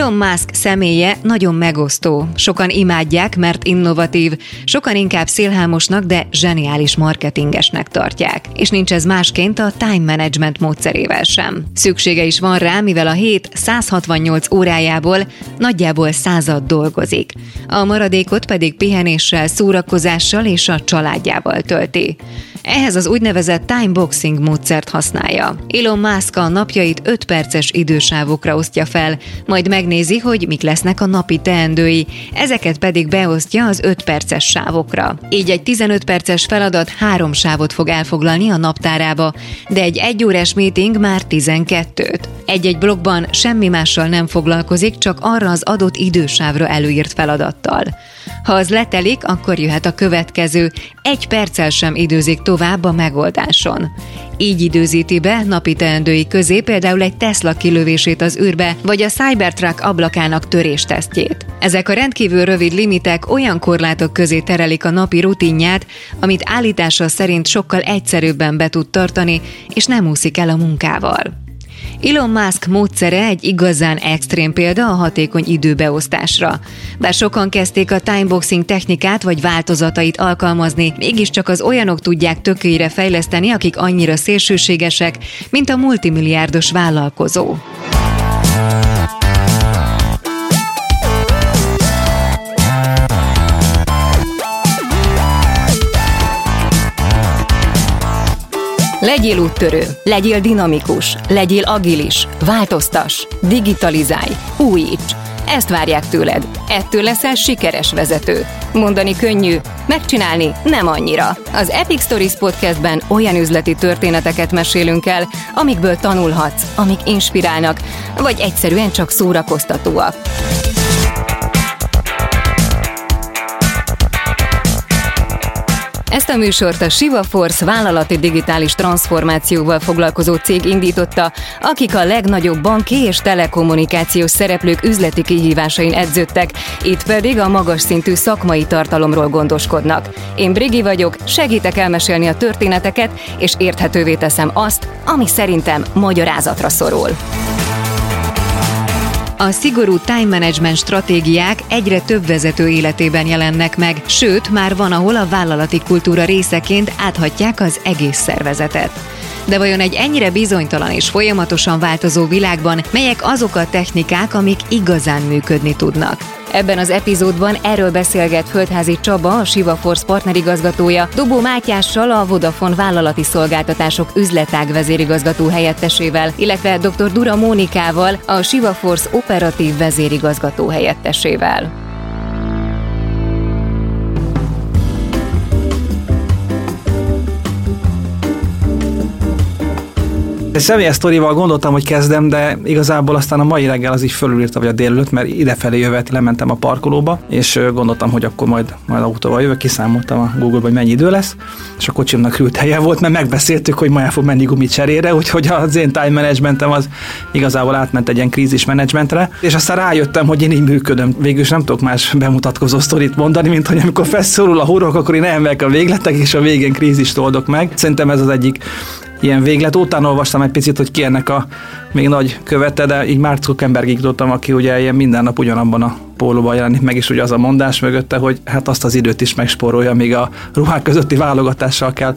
Elon Musk személye nagyon megosztó. Sokan imádják, mert innovatív, sokan inkább szélhámosnak, de zseniális marketingesnek tartják. És nincs ez másként a time management módszerével sem. Szüksége is van rá, mivel a hét 168 órájából nagyjából század dolgozik. A maradékot pedig pihenéssel, szórakozással és a családjával tölti. Ehhez az úgynevezett timeboxing módszert használja. Elon Musk a napjait 5 perces idősávokra osztja fel, majd megnézi, hogy mik lesznek a napi teendői, ezeket pedig beosztja az 5 perces sávokra. Így egy 15 perces feladat három sávot fog elfoglalni a naptárába, de egy egyórás meeting már 12-t. Egy-egy blogban semmi mással nem foglalkozik, csak arra az adott idősávra előírt feladattal. Ha az letelik, akkor jöhet a következő, egy perccel sem időzik tovább a megoldáson. Így időzíti be napi teendői közé például egy Tesla kilövését az űrbe, vagy a Cybertruck ablakának töréstesztjét. Ezek a rendkívül rövid limitek olyan korlátok közé terelik a napi rutinját, amit állítása szerint sokkal egyszerűbben be tud tartani, és nem úszik el a munkával. Elon Musk módszere egy igazán extrém példa a hatékony időbeosztásra. Bár sokan kezdték a timeboxing technikát vagy változatait alkalmazni, mégiscsak az olyanok tudják tökélyre fejleszteni, akik annyira szélsőségesek, mint a multimilliárdos vállalkozó. Legyél úttörő, legyél dinamikus, legyél agilis, változtas, digitalizálj, újíts. Ezt várják tőled. Ettől leszel sikeres vezető. Mondani könnyű, megcsinálni nem annyira. Az Epic Stories podcastben olyan üzleti történeteket mesélünk el, amikből tanulhatsz, amik inspirálnak, vagy egyszerűen csak szórakoztatóak. Ezt a műsort a Siva Force vállalati digitális transformációval foglalkozó cég indította, akik a legnagyobb banki és telekommunikációs szereplők üzleti kihívásain edződtek, itt pedig a magas szintű szakmai tartalomról gondoskodnak. Én Brigi vagyok, segítek elmesélni a történeteket, és érthetővé teszem azt, ami szerintem magyarázatra szorul. A szigorú time management stratégiák egyre több vezető életében jelennek meg, sőt, már van, ahol a vállalati kultúra részeként áthatják az egész szervezetet. De vajon egy ennyire bizonytalan és folyamatosan változó világban melyek azok a technikák, amik igazán működni tudnak? Ebben az epizódban erről beszélget Földházi Csaba, a Siva Force partnerigazgatója, Dobó Mátyással, a Vodafone vállalati szolgáltatások üzletág vezérigazgató helyettesével, illetve dr. Dura Mónikával, a Siva Force operatív vezérigazgató helyettesével. Egy személyes sztorival gondoltam, hogy kezdem, de igazából aztán a mai reggel az így fölülírta, vagy a délelőtt, mert idefelé jövet lementem a parkolóba, és gondoltam, hogy akkor majd, majd autóval jövök, kiszámoltam a Google-ba, hogy mennyi idő lesz, és a kocsimnak ült helye volt, mert megbeszéltük, hogy ma el fog menni gumicserére, úgyhogy az én time managementem az igazából átment egy ilyen krízis menedzsmentre, és aztán rájöttem, hogy én így működöm. Végül is nem tudok más bemutatkozó sztorit mondani, mint hogy amikor felszólul a hurok, akkor én elmegyek a végletek, és a végén krízist oldok meg. Szerintem ez az egyik ilyen véglet. Utána olvastam egy picit, hogy ki ennek a még nagy követe, de így Mark Zuckerbergig tudtam, aki ugye ilyen minden nap ugyanabban a pólóban jelenik meg, és ugye az a mondás mögötte, hogy hát azt az időt is megspórolja, míg a ruhák közötti válogatással kell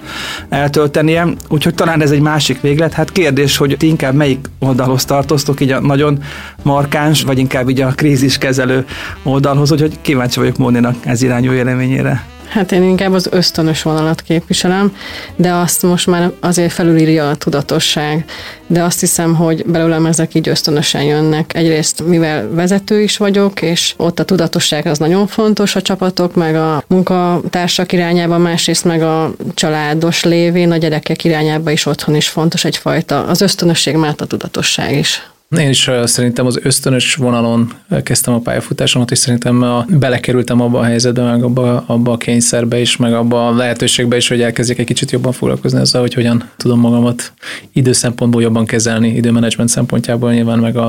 eltöltenie. Úgyhogy talán ez egy másik véglet. Hát kérdés, hogy ti inkább melyik oldalhoz tartoztok, így a nagyon markáns, vagy inkább így a kríziskezelő oldalhoz, úgyhogy kíváncsi vagyok Móninak ez irányú véleményére. Hát én inkább az ösztönös vonalat képviselem, de azt most már azért felülírja a tudatosság. De azt hiszem, hogy belőlem ezek így ösztönösen jönnek. Egyrészt, mivel vezető is vagyok, és ott a tudatosság az nagyon fontos a csapatok, meg a munkatársak irányába, másrészt meg a családos lévén, a gyerekek irányába is otthon is fontos egyfajta. Az ösztönösség, mert a tudatosság is. Én is szerintem az ösztönös vonalon kezdtem a pályafutásomat, és szerintem belekerültem abba a helyzetbe, meg abba, abba a kényszerbe is, meg abba a lehetőségbe is, hogy elkezdjek egy kicsit jobban foglalkozni ezzel, hogy hogyan tudom magamat időszempontból jobban kezelni, időmenedzsment szempontjából nyilván, meg a,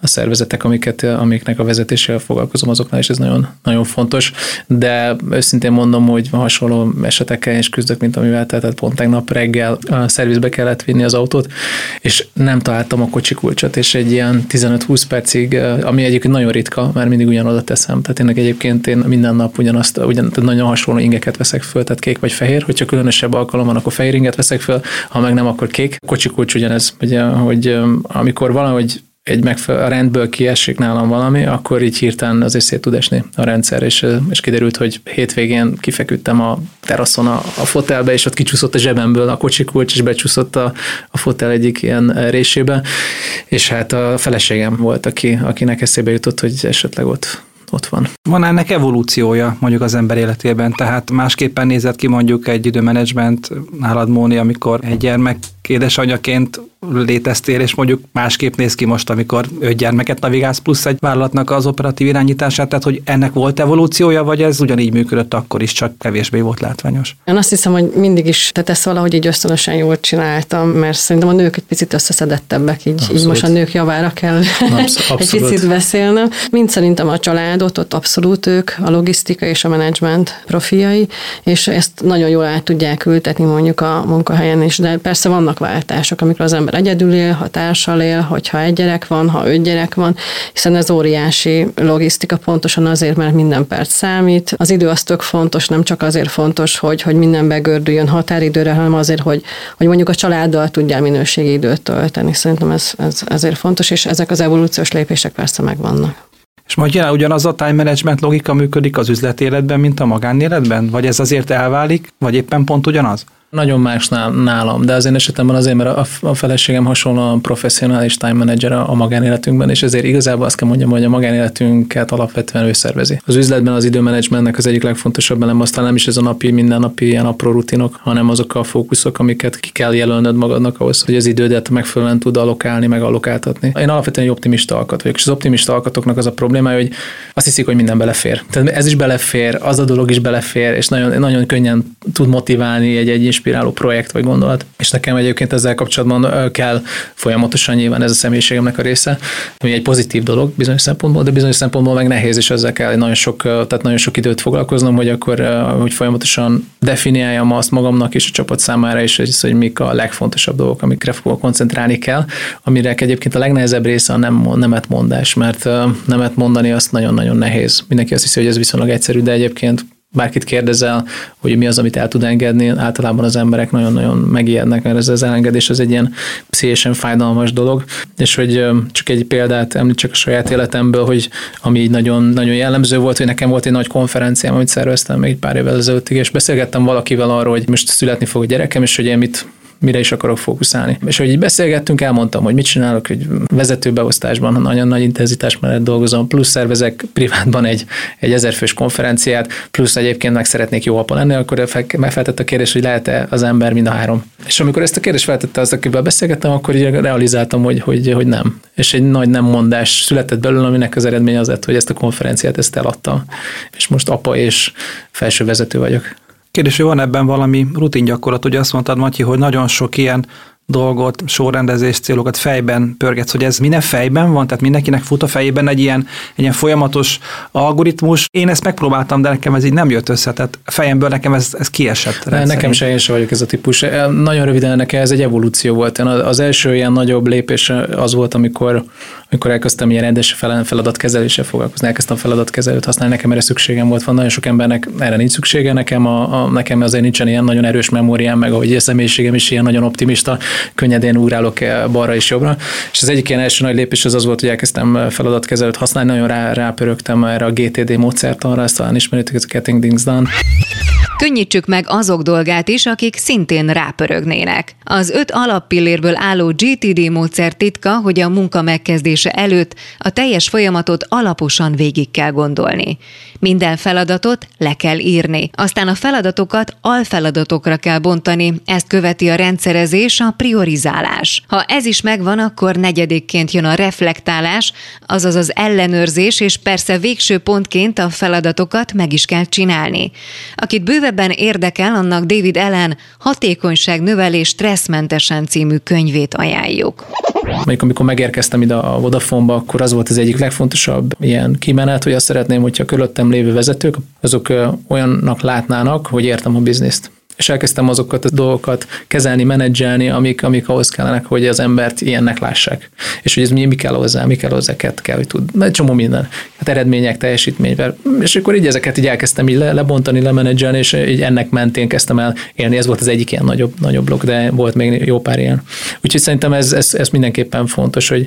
a szervezetek, amiket, amiknek a vezetésével foglalkozom, azoknál is ez nagyon, nagyon fontos, de őszintén mondom, hogy hasonló esetekkel is küzdök, mint amivel tehát pont tegnap reggel a szervizbe kellett vinni az autót, és nem találtam a kocsi kulcsot, és egy ilyen 15-20 percig, ami egyébként nagyon ritka, mert mindig ugyanoda teszem. Tehát én egyébként én minden nap ugyanazt, ugyan, nagyon hasonló ingeket veszek föl, tehát kék vagy fehér, hogyha különösebb alkalom van, akkor fehér inget veszek föl, ha meg nem, akkor kék. Kocsi kulcs ugyanez, ugye, hogy amikor valahogy egy megfelelő, a rendből kiesik nálam valami, akkor így hirtelen azért szét tud esni a rendszer, és, és kiderült, hogy hétvégén kifeküdtem a teraszon a, a fotelbe, és ott kicsúszott a zsebemből a kocsi kulcs, és becsúszott a, a fotel egyik ilyen résébe, és hát a feleségem volt, aki, akinek eszébe jutott, hogy esetleg ott ott van. Van ennek evolúciója mondjuk az ember életében, tehát másképpen nézett ki mondjuk egy időmenedzsment nálad Móni, amikor egy gyermek édesanyjaként léteztél, és mondjuk másképp néz ki most, amikor öt gyermeket navigálsz, plusz egy vállalatnak az operatív irányítását, tehát hogy ennek volt evolúciója, vagy ez ugyanígy működött akkor is, csak kevésbé volt látványos? Én azt hiszem, hogy mindig is, tehát ezt valahogy így ösztönösen jól csináltam, mert szerintem a nők egy picit összeszedettebbek, így, így most a nők javára kell abszolút. egy picit beszélnem. Mind szerintem a családot, ott abszolút ők, a logisztika és a menedzsment profiai, és ezt nagyon jól át tudják ültetni mondjuk a munkahelyen is, de persze vannak váltások, amikor az ember egyedül él, ha társal él, hogyha egy gyerek van, ha öt gyerek van, hiszen ez óriási logisztika pontosan azért, mert minden perc számít. Az idő az tök fontos, nem csak azért fontos, hogy, hogy minden begördüljön határidőre, hanem azért, hogy, hogy mondjuk a családdal tudjál minőségi időt tölteni. Szerintem ez, ez ezért fontos, és ezek az evolúciós lépések persze megvannak. És majd jelen ugyanaz a time management logika működik az üzletéletben, mint a magánéletben? Vagy ez azért elválik, vagy éppen pont ugyanaz? Nagyon más nálam, de az én esetemben azért, mert a, feleségem hasonlóan professzionális time manager a, magánéletünkben, és ezért igazából azt kell mondjam, hogy a magánéletünket alapvetően ő szervezi. Az üzletben az időmenedzsmentnek az egyik legfontosabb elem, aztán nem is ez a napi, mindennapi ilyen apró rutinok, hanem azok a fókuszok, amiket ki kell jelölnöd magadnak ahhoz, hogy az idődet megfelelően tud alokálni, meg alokáltatni. Én alapvetően egy optimista alkat vagyok, és az optimista alkatoknak az a problémája, hogy azt hiszik, hogy minden belefér. Tehát ez is belefér, az a dolog is belefér, és nagyon, nagyon könnyen tud motiválni egy, egy inspiráló projekt vagy gondolat. És nekem egyébként ezzel kapcsolatban kell folyamatosan nyilván ez a személyiségemnek a része, ami egy pozitív dolog bizonyos szempontból, de bizonyos szempontból meg nehéz, és ezzel kell nagyon sok, tehát nagyon sok időt foglalkoznom, hogy akkor hogy folyamatosan definiáljam azt magamnak és a csapat számára is, hogy mik a legfontosabb dolgok, amikre koncentrálni kell, amire egyébként a legnehezebb része a nem, nemet mondás, mert nemet mondani azt nagyon-nagyon nehéz. Mindenki azt hiszi, hogy ez viszonylag egyszerű, de egyébként bárkit kérdezel, hogy mi az, amit el tud engedni, általában az emberek nagyon-nagyon megijednek, mert ez az elengedés az egy ilyen pszichésen fájdalmas dolog, és hogy csak egy példát említsek a saját életemből, hogy ami nagyon, nagyon jellemző volt, hogy nekem volt egy nagy konferenciám, amit szerveztem még pár évvel ezelőttig, és beszélgettem valakivel arról, hogy most születni fog a gyerekem, és hogy én mit mire is akarok fókuszálni. És hogy így beszélgettünk, elmondtam, hogy mit csinálok, hogy vezetőbeosztásban nagyon nagy intenzitás mellett dolgozom, plusz szervezek privátban egy, egy ezerfős konferenciát, plusz egyébként meg szeretnék jó apa lenni, akkor megfeltett a kérdés, hogy lehet-e az ember mind a három. És amikor ezt a kérdést feltette az, akivel beszélgettem, akkor így realizáltam, hogy, hogy, hogy nem. És egy nagy nem mondás született belőle, aminek az eredménye az lett, hogy ezt a konferenciát ezt eladtam. És most apa és felső vezető vagyok. Kérdés, hogy van ebben valami rutingyakorlat, ugye azt mondtad, Matyi, hogy nagyon sok ilyen dolgot, sorrendezés, célokat fejben pörgetsz, hogy ez minden fejben van, tehát mindenkinek fut a fejében egy ilyen, egy ilyen folyamatos algoritmus. Én ezt megpróbáltam, de nekem ez így nem jött össze, tehát fejemből nekem ez, ez kiesett. Ne, nekem se, én se vagyok ez a típus. Nagyon röviden nekem ez egy evolúció volt. Az első ilyen nagyobb lépés az volt, amikor amikor elkezdtem ilyen rendes feladatkezeléssel foglalkozni, elkezdtem feladatkezelőt használni, nekem erre szükségem volt, van nagyon sok embernek erre nincs szüksége, nekem, a, a, nekem azért nincsen ilyen nagyon erős memóriám, meg ahogy a személyiségem is ilyen nagyon optimista, könnyedén ugrálok balra és jobbra. És az egyik ilyen első nagy lépés az az volt, hogy elkezdtem feladatkezelőt használni, nagyon rá, rápörögtem erre a GTD módszertanra, ezt talán ismeritek, ez a Getting Things Done Könnyítsük meg azok dolgát is, akik szintén rápörögnének. Az öt alappillérből álló GTD módszer titka, hogy a munka megkezdése előtt a teljes folyamatot alaposan végig kell gondolni. Minden feladatot le kell írni. Aztán a feladatokat alfeladatokra kell bontani, ezt követi a rendszerezés, a priorizálás. Ha ez is megvan, akkor negyedikként jön a reflektálás, azaz az ellenőrzés, és persze végső pontként a feladatokat meg is kell csinálni. Akit bővebben érdekel, annak David Ellen Hatékonyság növelés stresszmentesen című könyvét ajánljuk. Mondjuk amikor megérkeztem ide a Vodafone-ba, akkor az volt az egyik legfontosabb ilyen kimenet, hogy azt szeretném, hogyha körülöttem lévő vezetők, azok olyannak látnának, hogy értem a bizniszt és elkezdtem azokat a dolgokat kezelni, menedzselni, amik, amik ahhoz kellenek, hogy az embert ilyennek lássák. És hogy ez mi, mi kell hozzá, mi kell hozzá, kell, hogy tud. Egy csomó minden. Hát eredmények, teljesítményvel. És akkor így ezeket így elkezdtem így le, lebontani, lemenedzselni, és így ennek mentén kezdtem el élni. Ez volt az egyik ilyen nagyobb, nagyobb blokk, de volt még jó pár ilyen. Úgyhogy szerintem ez, ez, ez mindenképpen fontos, hogy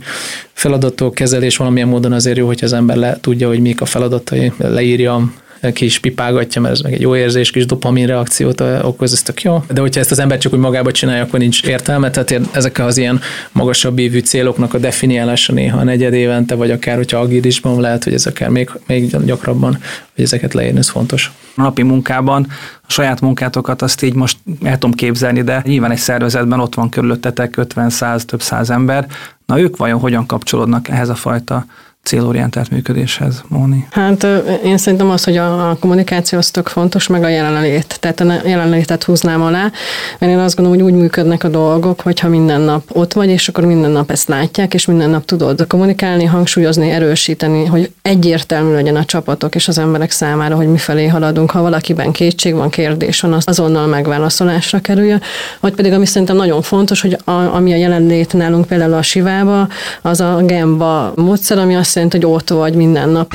feladatok, kezelés valamilyen módon azért jó, hogy az ember le tudja, hogy mik a feladatai, leírja, ki is pipálgatja, mert ez meg egy jó érzés, kis dopamin reakciót okoz, ez tök jó. De hogyha ezt az ember csak úgy magába csinálja, akkor nincs értelme. Tehát ezek az ilyen magasabb évű céloknak a definiálása néha negyed évente, vagy akár, hogyha agilisban lehet, hogy ez akár még, még gyakrabban, hogy ezeket leírni, ez fontos. A napi munkában a saját munkátokat azt így most el tudom képzelni, de nyilván egy szervezetben ott van körülöttetek 50-100, több száz ember. Na ők vajon hogyan kapcsolódnak ehhez a fajta célorientált működéshez, Móni? Hát én szerintem az, hogy a kommunikáció az tök fontos, meg a jelenlét. Tehát a jelenlétet húznám alá, mert én azt gondolom, hogy úgy működnek a dolgok, hogyha minden nap ott vagy, és akkor minden nap ezt látják, és minden nap tudod kommunikálni, hangsúlyozni, erősíteni, hogy egyértelmű legyen a csapatok és az emberek számára, hogy mifelé haladunk. Ha valakiben kétség van, kérdés van, az azonnal megválaszolásra kerüljön. Vagy pedig, ami szerintem nagyon fontos, hogy a, ami a jelenlét nálunk például a Sivába, az a Gemba módszer, ami azt jelenti, hogy ott vagy minden nap.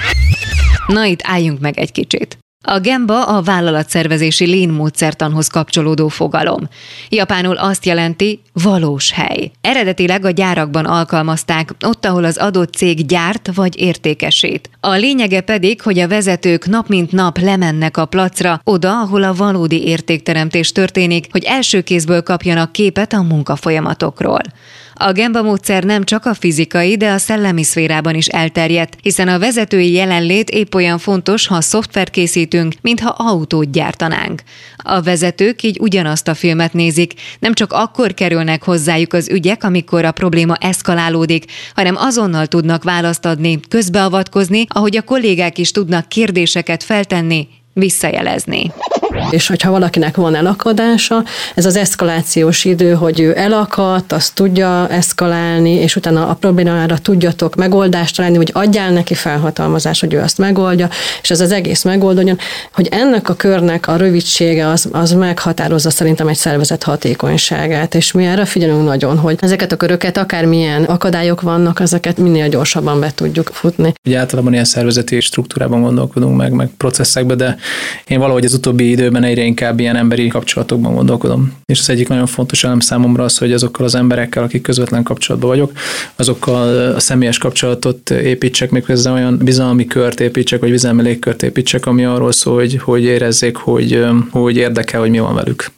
Na itt álljunk meg egy kicsit. A Gemba a vállalatszervezési Lean módszertanhoz kapcsolódó fogalom. Japánul azt jelenti valós hely. Eredetileg a gyárakban alkalmazták, ott, ahol az adott cég gyárt vagy értékesít. A lényege pedig, hogy a vezetők nap mint nap lemennek a placra, oda, ahol a valódi értékteremtés történik, hogy első kézből kapjanak képet a munkafolyamatokról. A Gemba módszer nem csak a fizikai, de a szellemi szférában is elterjedt, hiszen a vezetői jelenlét épp olyan fontos, ha szoftvert készítünk, mintha autót gyártanánk. A vezetők így ugyanazt a filmet nézik, nem csak akkor kerülnek hozzájuk az ügyek, amikor a probléma eszkalálódik, hanem azonnal tudnak választ adni, közbeavatkozni, ahogy a kollégák is tudnak kérdéseket feltenni, visszajelezni. És hogyha valakinek van elakadása, ez az eszkalációs idő, hogy ő elakadt, azt tudja eszkalálni, és utána a problémára tudjatok megoldást találni, hogy adjál neki felhatalmazás, hogy ő azt megoldja, és ez az egész megoldódjon, hogy ennek a körnek a rövidsége az, az meghatározza szerintem egy szervezet hatékonyságát, és mi erre figyelünk nagyon, hogy ezeket a köröket, akármilyen akadályok vannak, ezeket minél gyorsabban be tudjuk futni. Ugye általában ilyen szervezeti struktúrában gondolkodunk meg, meg processzekbe, de én valahogy az utóbbi időben egyre inkább ilyen emberi kapcsolatokban gondolkodom. És az egyik nagyon fontos elem számomra az, hogy azokkal az emberekkel, akik közvetlen kapcsolatban vagyok, azokkal a személyes kapcsolatot építsek, méghozzá olyan bizalmi kört építsek, vagy bizalmi légkört építsek, ami arról szól, hogy, hogy érezzék, hogy, hogy érdekel, hogy mi van velük.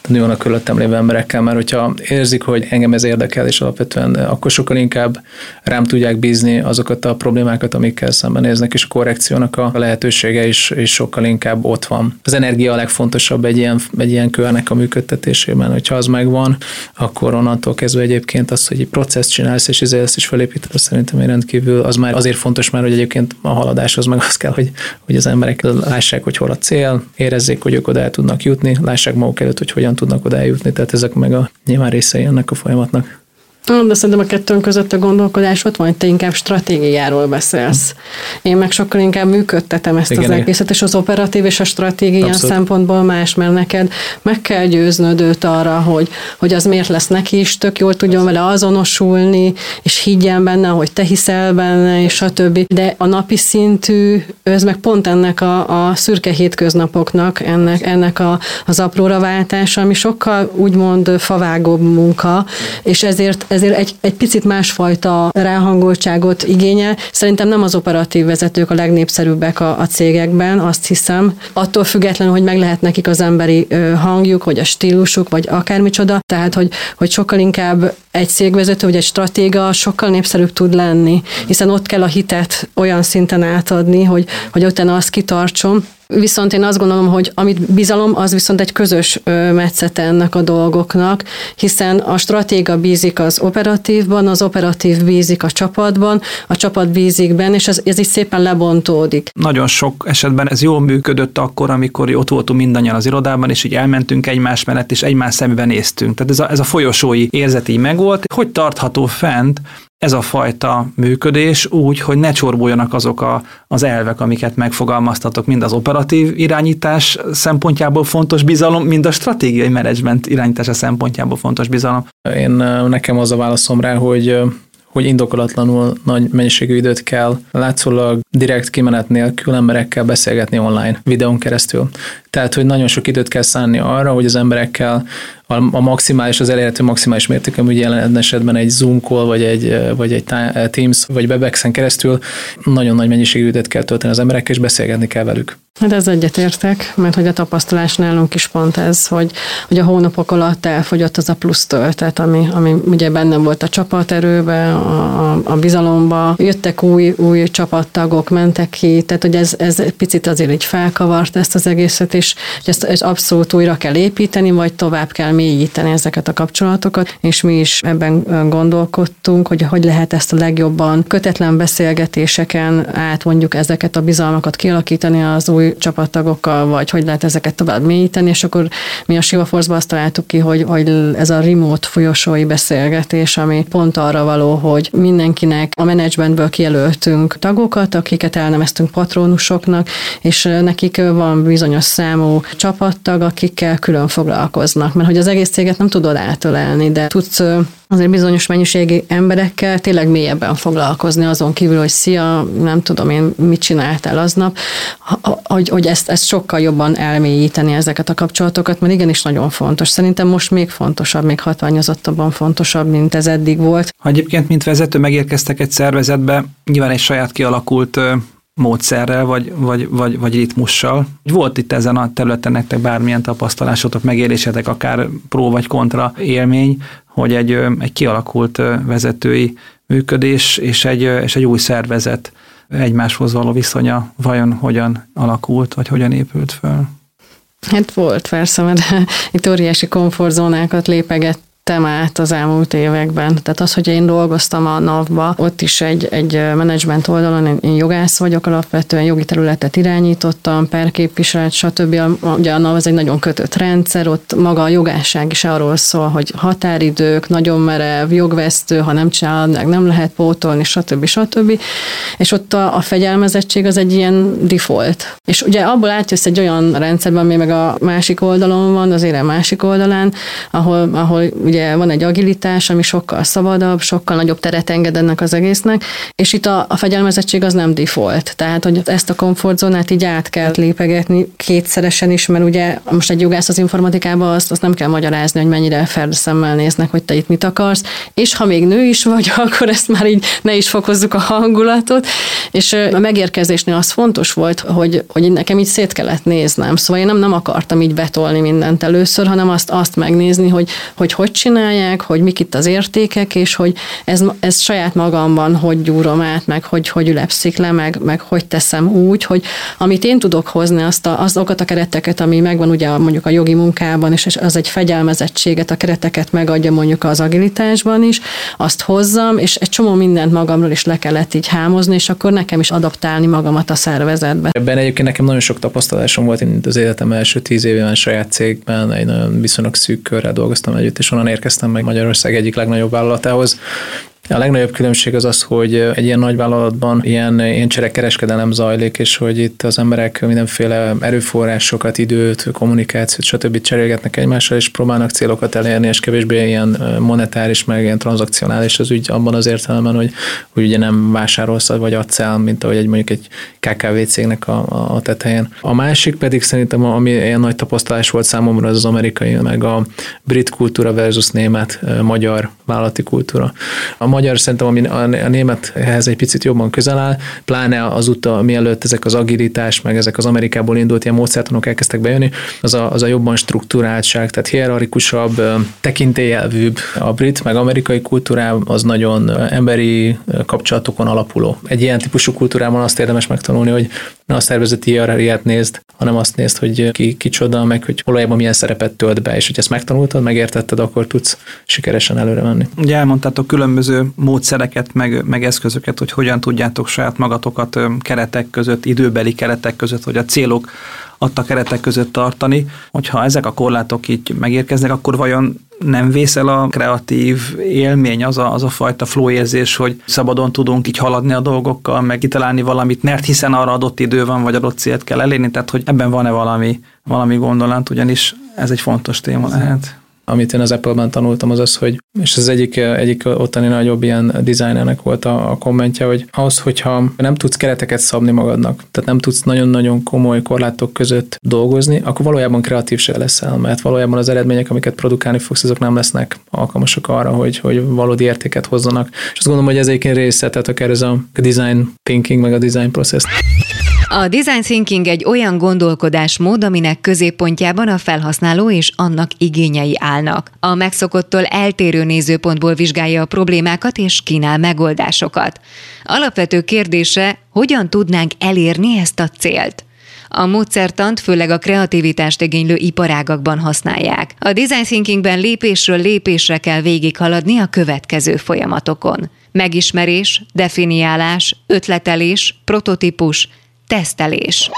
Tehát mi a körülöttem lévő emberekkel, mert hogyha érzik, hogy engem ez érdekel, és alapvetően akkor sokkal inkább rám tudják bízni azokat a problémákat, amikkel szembenéznek, és a korrekciónak a lehetősége is, is sokkal inkább ott van. Az energia a legfontosabb egy ilyen, egy ilyen körnek a működtetésében, hogyha az megvan, akkor onnantól kezdve egyébként az, hogy egy processz csinálsz, és ezt is felépíted, az szerintem egy rendkívül, az már azért fontos már, hogy egyébként a haladás az meg az kell, hogy, hogy az emberek lássák, hogy hol a cél, érezzék, hogy ők oda el tudnak jutni, lássák maguk előtt, hogy hogyan tudnak oda eljutni, tehát ezek meg a nyilván részei ennek a folyamatnak. De szerintem a kettőnk között a gondolkodás ott van, hogy te inkább stratégiáról beszélsz. Én meg sokkal inkább működtetem ezt igen, az egészet, és az operatív és a stratégia Abszolút. szempontból más, mert neked meg kell győznöd őt arra, hogy, hogy az miért lesz neki is, tök jól tudjon vele azonosulni, és higgyen benne, hogy te hiszel benne, és a többi. De a napi szintű, ez meg pont ennek a, a szürke hétköznapoknak, ennek, ennek a, az apróra váltása, ami sokkal úgymond favágóbb munka, és ezért ezért egy, egy picit másfajta ráhangoltságot igényel. Szerintem nem az operatív vezetők a legnépszerűbbek a, a cégekben, azt hiszem. Attól függetlenül, hogy meg lehet nekik az emberi hangjuk, vagy a stílusuk, vagy akármicsoda. Tehát, hogy, hogy sokkal inkább egy cégvezető, vagy egy stratéga sokkal népszerűbb tud lenni, hiszen ott kell a hitet olyan szinten átadni, hogy, hogy utána azt kitartson, Viszont én azt gondolom, hogy amit bizalom, az viszont egy közös metszete ennek a dolgoknak, hiszen a stratéga bízik az operatívban, az operatív bízik a csapatban, a csapat bízik benne, és ez, ez így szépen lebontódik. Nagyon sok esetben ez jól működött akkor, amikor ott voltunk mindannyian az irodában, és így elmentünk egymás mellett, és egymás szemben néztünk. Tehát ez a, ez a folyosói érzet így megvolt. Hogy tartható fent ez a fajta működés úgy, hogy ne csorbuljanak azok a, az elvek, amiket megfogalmaztatok, mind az operatív irányítás szempontjából fontos bizalom, mind a stratégiai menedzsment irányítása szempontjából fontos bizalom. Én nekem az a válaszom rá, hogy hogy indokolatlanul nagy mennyiségű időt kell látszólag direkt kimenet nélkül emberekkel beszélgetni online, videón keresztül. Tehát, hogy nagyon sok időt kell szánni arra, hogy az emberekkel a, maximális, az elérhető maximális mértékű, ugye jelen esetben egy Zoom call, vagy egy, vagy egy Teams, vagy Webexen keresztül nagyon nagy mennyiségű időt kell tölteni az emberekkel, és beszélgetni kell velük. Hát ez egyetértek, mert hogy a tapasztalás nálunk is pont ez, hogy, hogy a hónapok alatt elfogyott az a plusz töltet, ami, ami ugye benne volt a csapaterőbe, a, a, a bizalomba. Jöttek új, új csapattagok, mentek ki, tehát hogy ez, ez picit azért így felkavart ezt az egészet, és ezt, ezt abszolút újra kell építeni, vagy tovább kell mélyíteni ezeket a kapcsolatokat, és mi is ebben gondolkodtunk, hogy hogy lehet ezt a legjobban kötetlen beszélgetéseken át mondjuk ezeket a bizalmakat kialakítani az új csapattagokkal, vagy hogy lehet ezeket tovább mélyíteni, és akkor mi a Siva Force-ban azt találtuk ki, hogy, hogy ez a remote folyosói beszélgetés, ami pont arra való, hogy mindenkinek a menedzsmentből kijelöltünk tagokat, akiket elneveztünk patronusoknak, és nekik van bizonyos számú csapattag, akikkel külön foglalkoznak, mert hogy az egész céget nem tudod átölelni, de tudsz azért bizonyos mennyiségi emberekkel tényleg mélyebben foglalkozni, azon kívül, hogy szia, nem tudom én, mit csináltál aznap, hogy, hogy ezt, ezt sokkal jobban elmélyíteni ezeket a kapcsolatokat, mert igenis nagyon fontos. Szerintem most még fontosabb, még hatványozottabban fontosabb, mint ez eddig volt. Ha egyébként, mint vezető megérkeztek egy szervezetbe, nyilván egy saját kialakult módszerrel, vagy, vagy, vagy, vagy ritmussal. Volt itt ezen a területen nektek bármilyen tapasztalásotok, megélésetek, akár pró vagy kontra élmény, hogy egy, egy kialakult vezetői működés és egy, és egy új szervezet egymáshoz való viszonya vajon hogyan alakult, vagy hogyan épült föl? Hát volt persze, mert itt óriási komfortzónákat lépeget léptem át az elmúlt években. Tehát az, hogy én dolgoztam a NAV-ba, ott is egy, egy menedzsment oldalon, én jogász vagyok alapvetően, jogi területet irányítottam, perképviselet, stb. Ugye a NAV ez egy nagyon kötött rendszer, ott maga a jogásság is arról szól, hogy határidők, nagyon merev, jogvesztő, ha nem csinálod, meg nem lehet pótolni, stb. stb. És ott a, a fegyelmezettség az egy ilyen default. És ugye abból átjössz egy olyan rendszerben, ami meg a másik oldalon van, az érem másik oldalán, ahol, ahol ugye van egy agilitás, ami sokkal szabadabb, sokkal nagyobb teret enged ennek az egésznek, és itt a, a fegyelmezettség az nem default. Tehát, hogy ezt a komfortzónát így át kell lépegetni kétszeresen is, mert ugye most egy jogász az informatikában azt, azt nem kell magyarázni, hogy mennyire szemmel néznek, hogy te itt mit akarsz, és ha még nő is vagy, akkor ezt már így ne is fokozzuk a hangulatot, és a megérkezésnél az fontos volt, hogy, hogy nekem így szét kellett néznem, szóval én nem, nem akartam így betolni mindent először, hanem azt, azt megnézni, hogy hogy, hogy csinálják, hogy mik itt az értékek, és hogy ez, ez saját magamban hogy gyúrom át, meg hogy, hogy ülepszik le, meg, meg hogy teszem úgy, hogy amit én tudok hozni, azt a, azokat a kereteket, ami megvan ugye mondjuk a jogi munkában, és az egy fegyelmezettséget, a kereteket megadja mondjuk az agilitásban is, azt hozzam, és egy csomó mindent magamról is le kellett így hámozni, és akkor nekem is adaptálni magamat a szervezetbe. Ebben egyébként nekem nagyon sok tapasztalásom volt, én az életem első tíz évében saját cégben egy nagyon viszonylag szűk körrel dolgoztam együtt, és onnan érkeztem meg Magyarország egyik legnagyobb vállalatához, A legnagyobb különbség az az, hogy egy ilyen nagy vállalatban ilyen, ilyen cserekereskedelem zajlik, és hogy itt az emberek mindenféle erőforrásokat, időt, kommunikációt, stb. cserélgetnek egymással, és próbálnak célokat elérni, és kevésbé ilyen monetáris, meg ilyen tranzakcionális az ügy abban az értelemben, hogy, hogy ugye nem vásárolsz vagy adsz el, mint ahogy egy mondjuk egy KKV cégnek a, a tetején. A másik pedig szerintem, ami ilyen nagy tapasztalás volt számomra, az az amerikai, meg a brit kultúra versus német, magyar vállalati kultúra. A magyar szerintem, ami a némethez egy picit jobban közel áll, pláne azóta, mielőtt ezek az agilitás, meg ezek az Amerikából indult ilyen módszertanok elkezdtek bejönni, az a, az a jobban struktúráltság, tehát hierarchikusabb, tekintélyelvűbb. A brit meg amerikai kultúrá az nagyon emberi kapcsolatokon alapuló. Egy ilyen típusú kultúrában azt érdemes megtanulni, hogy ne a szervezeti hierarchiát nézd, hanem azt nézd, hogy ki kicsoda, meg hogy valójában milyen szerepet tölt be, és hogy ezt megtanultad, megértetted, akkor tudsz sikeresen előre menni. Ugye elmondtátok különböző módszereket, meg, meg eszközöket, hogy hogyan tudjátok saját magatokat keretek között, időbeli keretek között, hogy a célok adta keretek között tartani. Hogyha ezek a korlátok így megérkeznek, akkor vajon nem vészel a kreatív élmény, az a, az a fajta flow érzés, hogy szabadon tudunk így haladni a dolgokkal, meg kitalálni valamit, mert hiszen arra adott idő van, vagy adott célt kell elérni, tehát hogy ebben van-e valami, valami gondolat, ugyanis ez egy fontos téma lehet amit én az Apple-ben tanultam, az az, hogy, és ez egyik, egyik ottani nagyobb ilyen designernek volt a, a kommentje, hogy ahhoz, hogyha nem tudsz kereteket szabni magadnak, tehát nem tudsz nagyon-nagyon komoly korlátok között dolgozni, akkor valójában kreatív se leszel, mert valójában az eredmények, amiket produkálni fogsz, azok nem lesznek alkalmasak arra, hogy, hogy valódi értéket hozzanak. És azt gondolom, hogy ez egyébként része, tehát akár ez a design thinking, meg a design process. A design thinking egy olyan gondolkodásmód, aminek középpontjában a felhasználó és annak igényei állnak. A megszokottól eltérő nézőpontból vizsgálja a problémákat és kínál megoldásokat. Alapvető kérdése, hogyan tudnánk elérni ezt a célt? A módszertant főleg a kreativitást igénylő iparágakban használják. A design thinkingben lépésről lépésre kell végighaladni a következő folyamatokon. Megismerés, definiálás, ötletelés, prototípus, tesztelés.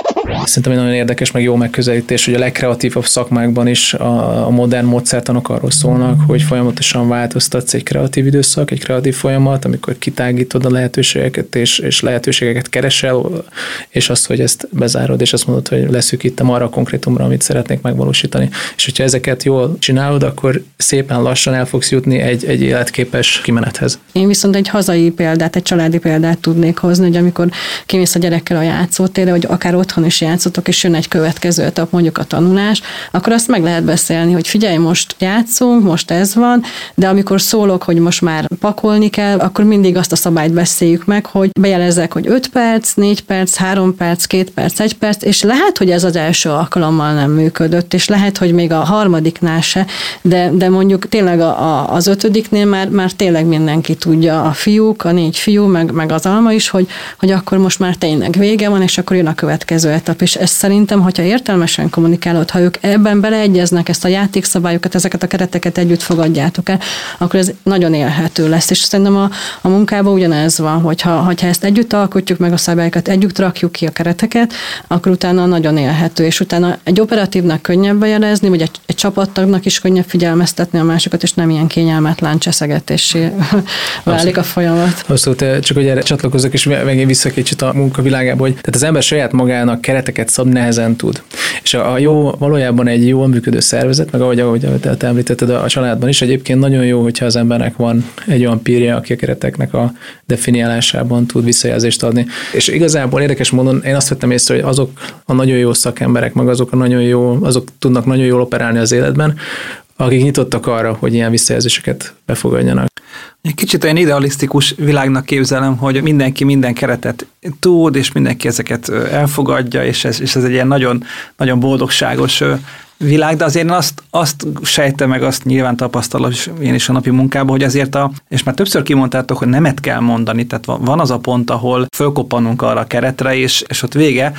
Szerintem egy nagyon érdekes, meg jó megközelítés, hogy a legkreatívabb szakmákban is a, a modern módszertanok arról szólnak, hogy folyamatosan változtatsz egy kreatív időszak, egy kreatív folyamat, amikor kitágítod a lehetőségeket, és, és lehetőségeket keresel, és azt, hogy ezt bezárod, és azt mondod, hogy leszűkítem arra a konkrétumra, amit szeretnék megvalósítani. És hogyha ezeket jól csinálod, akkor szépen lassan el fogsz jutni egy, egy életképes kimenethez. Én viszont egy hazai példát, egy családi példát tudnék hozni, hogy amikor kimész a gyerekkel a játszótérre, vagy akár otthon is játszotok, és jön egy következő etap, mondjuk a tanulás, akkor azt meg lehet beszélni, hogy figyelj, most játszunk, most ez van, de amikor szólok, hogy most már pakolni kell, akkor mindig azt a szabályt beszéljük meg, hogy bejelezzek, hogy 5 perc, 4 perc, 3 perc, 2 perc, 1 perc, és lehet, hogy ez az első alkalommal nem működött, és lehet, hogy még a harmadiknál se, de, de mondjuk tényleg a, a, az ötödiknél már, már tényleg mindenki tudja, a fiúk, a négy fiú, meg, meg az alma is, hogy, hogy akkor most már tényleg vége van, és akkor jön a következő etap. És ezt szerintem, hogyha értelmesen kommunikálod, ha ők ebben beleegyeznek, ezt a játékszabályokat, ezeket a kereteket együtt fogadjátok el, akkor ez nagyon élhető lesz. És szerintem a, a munkában ugyanez van, hogyha, hogyha ezt együtt alkotjuk meg a szabályokat, együtt rakjuk ki a kereteket, akkor utána nagyon élhető, és utána egy operatívnak könnyebb bejelezni, vagy egy, egy csapattagnak is könnyebb figyelmeztetni a másokat, és nem ilyen kényelmetlen cseszegetésé válik a folyamat. Abszolút, csak hogy erre csatlakozok, és megint vissza kicsit a munkavilágába, hogy tehát az ember saját magának kereteket szabni nehezen tud. És a, a jó, valójában egy jól működő szervezet, meg ahogy, ahogy te említetted a családban is, egyébként nagyon jó, hogyha az embernek van egy olyan pírja, aki a kereteknek a definiálásában tud visszajelzést adni. És igazából érdekes módon én azt vettem észre, hogy azok a nagyon jó szakemberek, meg azok a nagyon jó, azok tudnak nagyon jól operálni az életben, akik nyitottak arra, hogy ilyen visszajelzéseket befogadjanak. Kicsit olyan idealisztikus világnak képzelem, hogy mindenki minden keretet tud, és mindenki ezeket elfogadja, és ez, és ez egy ilyen nagyon, nagyon boldogságos világ, de azért én azt, azt sejtem meg, azt nyilván tapasztalom én is a napi munkában, hogy azért a, és már többször kimondtátok, hogy nemet kell mondani, tehát van az a pont, ahol fölkoppanunk arra a keretre, és, és ott vége,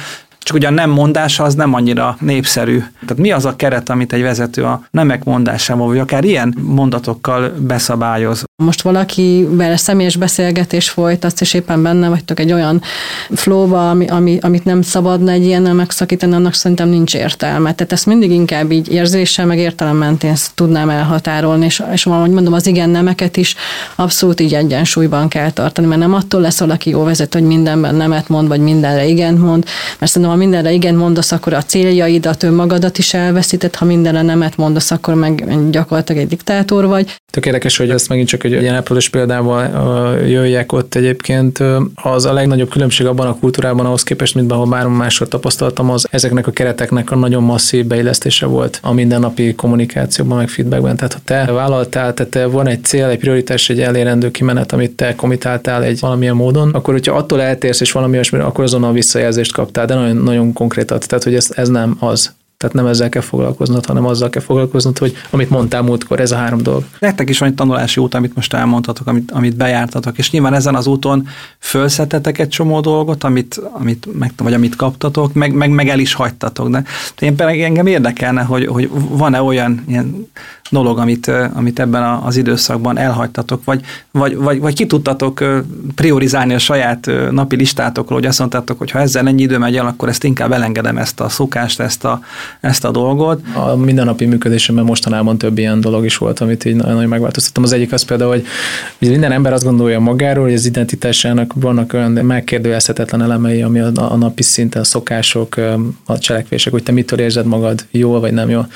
csak ugyan nem mondása az nem annyira népszerű. Tehát mi az a keret, amit egy vezető a nemek mondásával, vagy akár ilyen mondatokkal beszabályoz? Most valakivel személyes beszélgetés folytatsz, és éppen benne vagytok egy olyan flóba, ami, ami, amit nem szabadna egy ilyennel megszakítani, annak szerintem nincs értelme. Tehát ezt mindig inkább így érzéssel, meg értelem mentén tudnám elhatárolni, és, és ahogy mondom, az igen nemeket is abszolút így egyensúlyban kell tartani, mert nem attól lesz valaki jó vezető, hogy mindenben nemet mond, vagy mindenre igent mond, mert szerintem, ha mindenre igen mondasz, akkor a céljaidat, önmagadat is elveszített, ha mindenre nemet mondasz, akkor meg gyakorlatilag egy diktátor vagy. Tök érdekes, hogy ezt megint csak egy ilyen Apple példával jöjjek ott egyébként. Az a legnagyobb különbség abban a kultúrában ahhoz képest, mint ahol már másról tapasztaltam, az ezeknek a kereteknek a nagyon masszív beillesztése volt a mindennapi kommunikációban, meg feedbackben. Tehát ha te vállaltál, tehát van egy cél, egy prioritás, egy elérendő kimenet, amit te komitáltál egy valamilyen módon, akkor hogyha attól eltérsz és valami olyasmi, akkor azonnal visszajelzést kaptál, de nagyon, nagyon konkrétat. Tehát, hogy ez, ez nem az. Tehát nem ezzel kell foglalkoznod, hanem azzal kell foglalkoznod, hogy amit mondtál múltkor, ez a három dolog. Nektek is van egy tanulási út, amit most elmondhatok, amit, amit bejártatok, és nyilván ezen az úton fölszettetek egy csomó dolgot, amit, amit meg, vagy amit kaptatok, meg, meg, meg el is hagytatok. De én pedig engem érdekelne, hogy, hogy van-e olyan ilyen dolog, amit, amit ebben az időszakban elhagytatok, vagy, vagy, vagy, vagy ki tudtatok priorizálni a saját napi listátokról, hogy azt mondtátok, hogy ha ezzel ennyi idő megy el, akkor ezt inkább elengedem ezt a szokást, ezt a, ezt a dolgot. A mindennapi működésemben mostanában több ilyen dolog is volt, amit így nagyon megváltoztattam. Az egyik az például, hogy, minden ember azt gondolja magáról, hogy az identitásának vannak olyan megkérdőjelezhetetlen elemei, ami a, a napi szinten, a szokások, a cselekvések, hogy te mitől érzed magad jól vagy nem jól.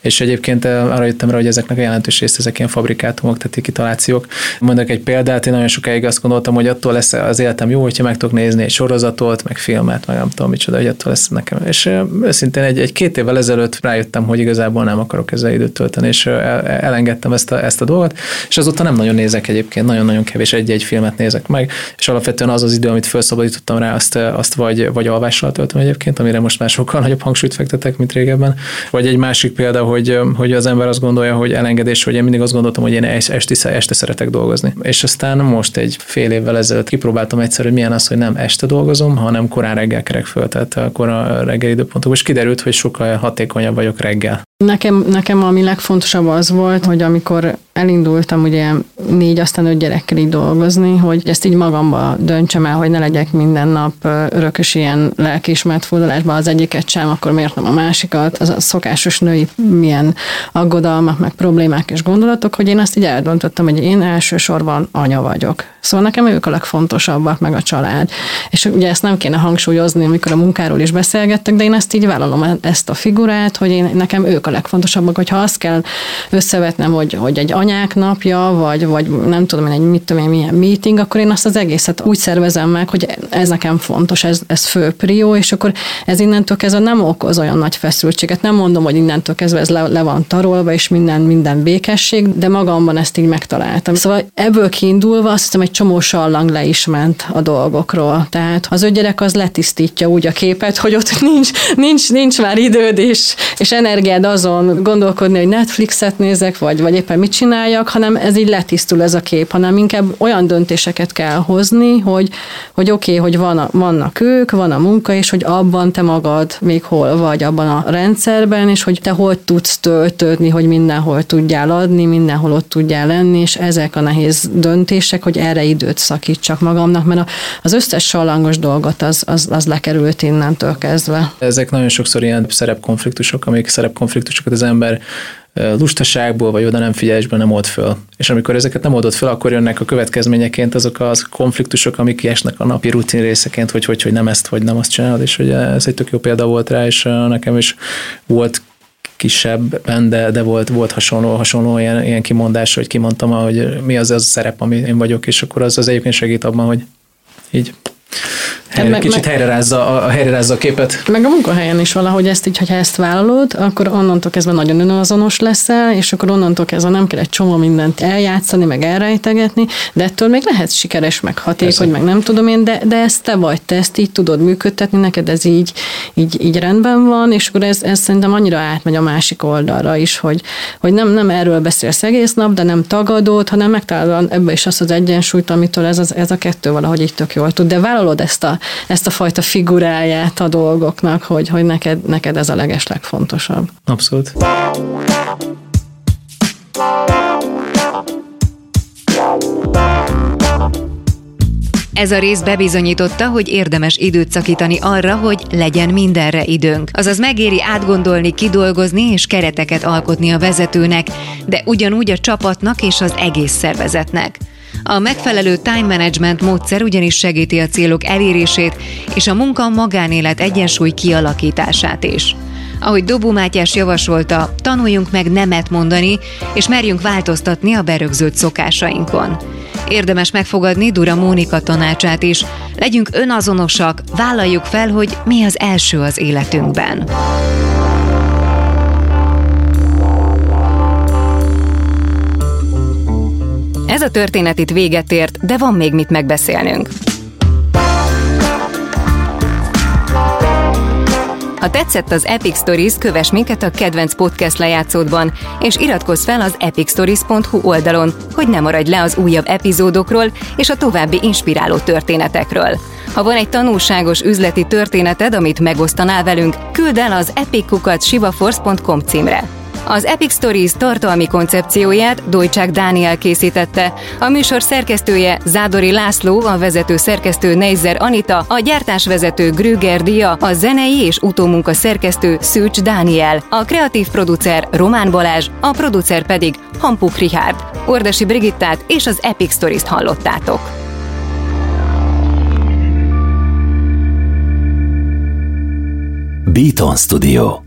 És egyébként arra jöttem rá, hogy ezeknek a jelentős részt ezek ilyen fabrikátumok, tehát kitalációk. Mondok egy példát, én nagyon sokáig azt gondoltam, hogy attól lesz az életem jó, hogyha meg tudok nézni egy sorozatot, meg filmet, meg nem tudom micsoda, hogy attól lesz nekem. És őszintén egy, egy két évvel ezelőtt rájöttem, hogy igazából nem akarok ezzel időt tölteni, és elengedtem ezt a, ezt a dolgot, és azóta nem nagyon nézek egyébként, nagyon-nagyon kevés egy-egy filmet nézek meg, és alapvetően az az idő, amit felszabadítottam rá, azt, azt vagy, vagy alvással töltöm egyébként, amire most már sokkal nagyobb hangsúlyt fektetek, mint régebben. Vagy egy másik példa, hogy, hogy az ember azt gondolja, hogy elengedés, hogy én mindig azt gondoltam, hogy én esti, este szeretek dolgozni. És aztán most egy fél évvel ezelőtt kipróbáltam egyszer, hogy milyen az, hogy nem este dolgozom, hanem korán reggel kerek föl, tehát akkor a reggel időpontok. És kiderült, hogy sokkal hatékonyabb vagyok reggel. Nekem, nekem ami legfontosabb az volt, hogy amikor elindultam ugye négy, aztán öt gyerekkel így dolgozni, hogy ezt így magamba döntsem el, hogy ne legyek minden nap örökös ilyen lelkiismert fordulásban az egyiket sem, akkor miért nem a másikat, az a szokásos női milyen aggodalmak, meg problémák és gondolatok, hogy én azt így eldöntöttem, hogy én elsősorban anya vagyok. Szóval nekem ők a legfontosabbak, meg a család. És ugye ezt nem kéne hangsúlyozni, amikor a munkáról is beszélgettek, de én ezt így vállalom ezt a figurát, hogy én, nekem ők a legfontosabbak, hogyha azt kell összevetnem, hogy, hogy egy anyák napja, vagy, vagy nem tudom én, egy mit tudom én, milyen meeting, akkor én azt az egészet úgy szervezem meg, hogy ez nekem fontos, ez, ez fő prió, és akkor ez innentől kezdve nem okoz olyan nagy feszültséget. Nem mondom, hogy innentől kezdve ez le, le van tarolva, és minden, minden békesség, de magamban ezt így megtaláltam. Szóval ebből kiindulva azt hiszem, egy csomó sallang le is ment a dolgokról. Tehát az gyerek az letisztítja úgy a képet, hogy ott nincs, nincs, nincs már időd és, és energiád azon gondolkodni, hogy Netflixet nézek, vagy, vagy éppen mit csináljak, hanem ez így letisztul ez a kép, hanem inkább olyan döntéseket kell hozni, hogy, hogy oké, okay, hogy van a, vannak ők, van a munka, és hogy abban te magad még hol vagy abban a rendszerben, és hogy te hogy tudsz töltődni, hogy mindenhol tudjál adni, mindenhol ott tudjál lenni, és ezek a nehéz döntések, hogy erre időt szakítsak magamnak, mert az összes salangos dolgot az, az, az lekerült innentől kezdve. Ezek nagyon sokszor ilyen szerepkonfliktusok, amik szerepkonfliktusokat az ember lustaságból vagy oda nem figyelésből nem old föl. És amikor ezeket nem oldott föl, akkor jönnek a következményeként azok az konfliktusok, amik kiesnek a napi rutin részeként, hogy, hogy, hogy nem ezt, vagy nem azt csinálod, és hogy ez egy tök jó példa volt rá, és nekem is volt kisebben, de, de volt, volt hasonló, hasonló ilyen, ilyen kimondás, hogy kimondtam, hogy mi az az a szerep, ami én vagyok, és akkor az, az egyébként segít abban, hogy így helyre, meg, kicsit meg, helyrerázza, a, helyrerázza a képet. Meg a munkahelyen is valahogy ezt így, hogyha ezt vállalod, akkor onnantól kezdve nagyon önazonos leszel, és akkor onnantól kezdve nem kell egy csomó mindent eljátszani, meg elrejtegetni, de ettől még lehet sikeres, meg hatékony, meg nem tudom én, de, de ezt te vagy, te ezt így tudod működtetni, neked ez így, így, így rendben van, és akkor ez, ez szerintem annyira átmegy a másik oldalra is, hogy, hogy nem, nem erről beszélsz egész nap, de nem tagadod, hanem megtalálod ebbe is azt az egyensúlyt, amitől ez, az, ez a kettő valahogy így tök jól tud. De vállalod ezt a, ezt a fajta figuráját a dolgoknak, hogy, hogy neked, neked ez a leges legfontosabb. Abszolút. Ez a rész bebizonyította, hogy érdemes időt szakítani arra, hogy legyen mindenre időnk. Azaz megéri átgondolni, kidolgozni és kereteket alkotni a vezetőnek, de ugyanúgy a csapatnak és az egész szervezetnek. A megfelelő time management módszer ugyanis segíti a célok elérését és a munka-magánélet egyensúly kialakítását is. Ahogy Dobó Mátyás javasolta, tanuljunk meg nemet mondani, és merjünk változtatni a berögzült szokásainkon. Érdemes megfogadni Dura Mónika tanácsát is. Legyünk önazonosak, vállaljuk fel, hogy mi az első az életünkben. Ez a történet itt véget ért, de van még mit megbeszélnünk. Ha tetszett az Epic Stories, kövess minket a kedvenc podcast lejátszódban, és iratkozz fel az epicstories.hu oldalon, hogy ne maradj le az újabb epizódokról és a további inspiráló történetekről. Ha van egy tanulságos üzleti történeted, amit megosztanál velünk, küld el az epickukat címre. Az Epic Stories tartalmi koncepcióját Dojcsák Dániel készítette. A műsor szerkesztője Zádori László, a vezető szerkesztő Neizer Anita, a gyártásvezető Grüger Dia, a zenei és utómunka szerkesztő Szűcs Dániel, a kreatív producer Román Balázs, a producer pedig Hampuk Richard. Ordasi Brigittát és az Epic Stories-t hallottátok. Beaton Studio